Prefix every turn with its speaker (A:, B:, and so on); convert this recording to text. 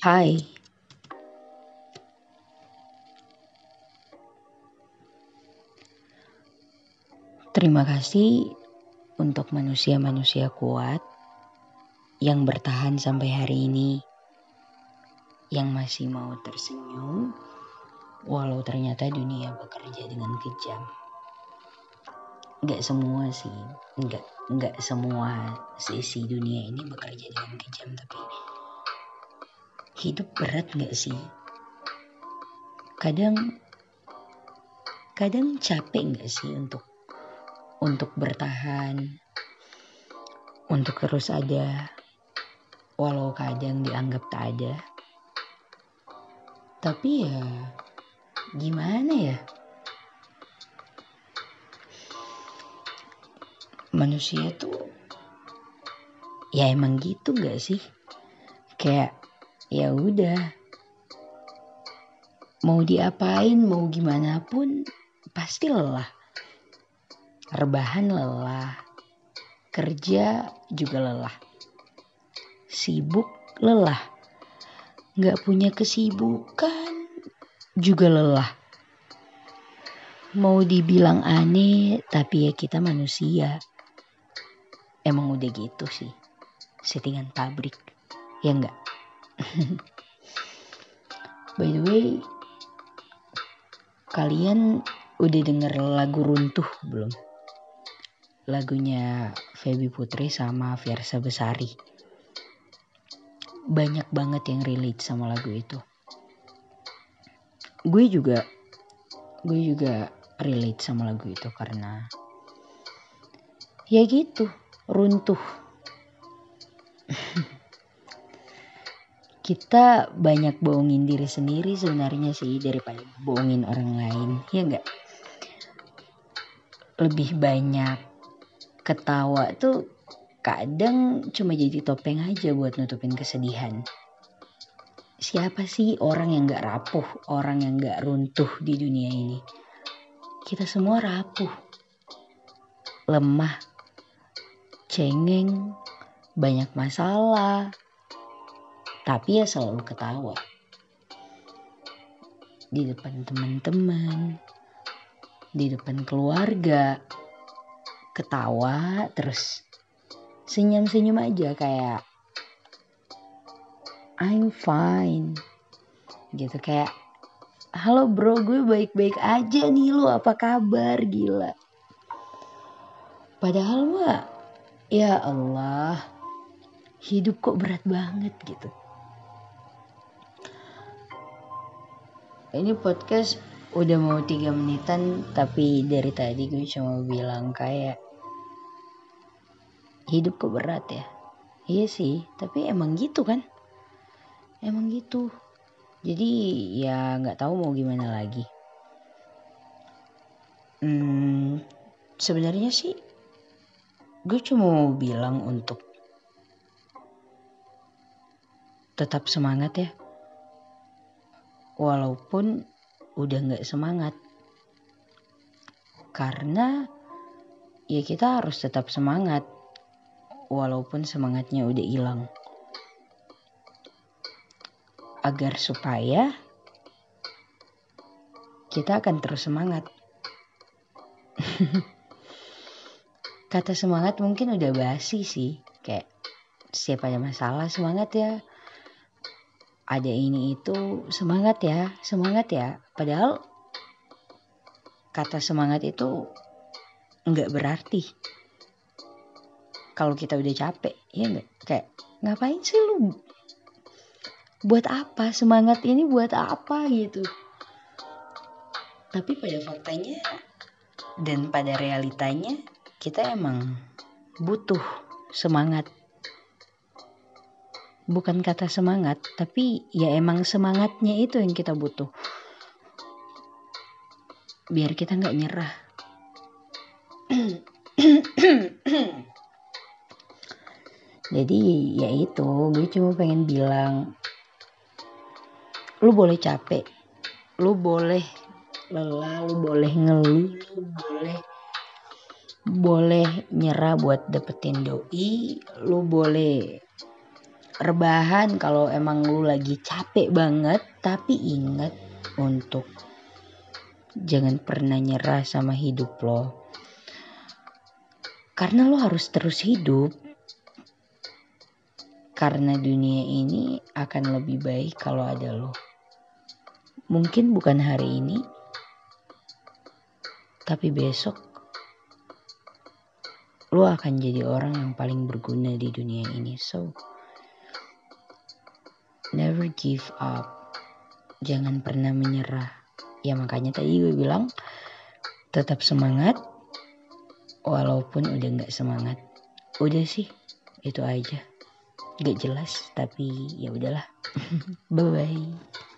A: Hai. Terima kasih untuk manusia-manusia kuat yang bertahan sampai hari ini, yang masih mau tersenyum, walau ternyata dunia bekerja dengan kejam. Gak semua sih, gak, gak semua sisi dunia ini bekerja dengan kejam, tapi hidup berat gak sih? Kadang, kadang capek gak sih untuk untuk bertahan, untuk terus ada, walau kadang dianggap tak ada. Tapi ya, gimana ya? Manusia tuh, ya emang gitu gak sih? Kayak ya udah. Mau diapain mau gimana pun pasti lelah. Rebahan lelah. Kerja juga lelah. Sibuk lelah. Nggak punya kesibukan juga lelah. Mau dibilang aneh tapi ya kita manusia. Emang udah gitu sih settingan pabrik ya enggak By the way, kalian udah denger lagu Runtuh belum? Lagunya Feby Putri sama Fiersa Besari. Banyak banget yang relate sama lagu itu. Gue juga gue juga relate sama lagu itu karena ya gitu, runtuh. kita banyak bohongin diri sendiri sebenarnya sih daripada bohongin orang lain ya enggak lebih banyak ketawa tuh kadang cuma jadi topeng aja buat nutupin kesedihan. Siapa sih orang yang gak rapuh orang yang gak runtuh di dunia ini? Kita semua rapuh. Lemah cengeng banyak masalah tapi ya selalu ketawa. Di depan teman-teman di depan keluarga ketawa terus senyum-senyum aja kayak I'm fine. Gitu kayak halo bro gue baik-baik aja nih lo apa kabar? Gila. Padahal mah ya Allah hidup kok berat banget gitu ini podcast udah mau tiga menitan tapi dari tadi gue cuma bilang kayak hidup kok berat ya? Iya sih tapi emang gitu kan? Emang gitu. Jadi ya nggak tahu mau gimana lagi. Hmm, sebenarnya sih gue cuma mau bilang untuk tetap semangat ya walaupun udah nggak semangat. Karena ya kita harus tetap semangat. Walaupun semangatnya udah hilang. Agar supaya kita akan terus semangat. Kata semangat mungkin udah basi sih. Kayak siapa ada masalah semangat ya ada ini itu semangat ya semangat ya. Padahal kata semangat itu nggak berarti. Kalau kita udah capek ya nggak? Kayak ngapain sih lu? Buat apa? Semangat ini buat apa? Gitu. Tapi pada faktanya dan pada realitanya kita emang butuh semangat bukan kata semangat, tapi ya emang semangatnya itu yang kita butuh. Biar kita nggak nyerah. Jadi ya itu, gue cuma pengen bilang, lu boleh capek, lu boleh lelah, lu boleh ngeluh, lu boleh boleh nyerah buat dapetin doi, lu boleh rebahan kalau emang lu lagi capek banget. Tapi ingat untuk jangan pernah nyerah sama hidup lo. Karena lo harus terus hidup. Karena dunia ini akan lebih baik kalau ada lo. Mungkin bukan hari ini tapi besok lo akan jadi orang yang paling berguna di dunia ini. So never give up. Jangan pernah menyerah. Ya makanya tadi gue bilang tetap semangat walaupun udah nggak semangat. Udah sih itu aja. Gak jelas tapi ya udahlah. Bye bye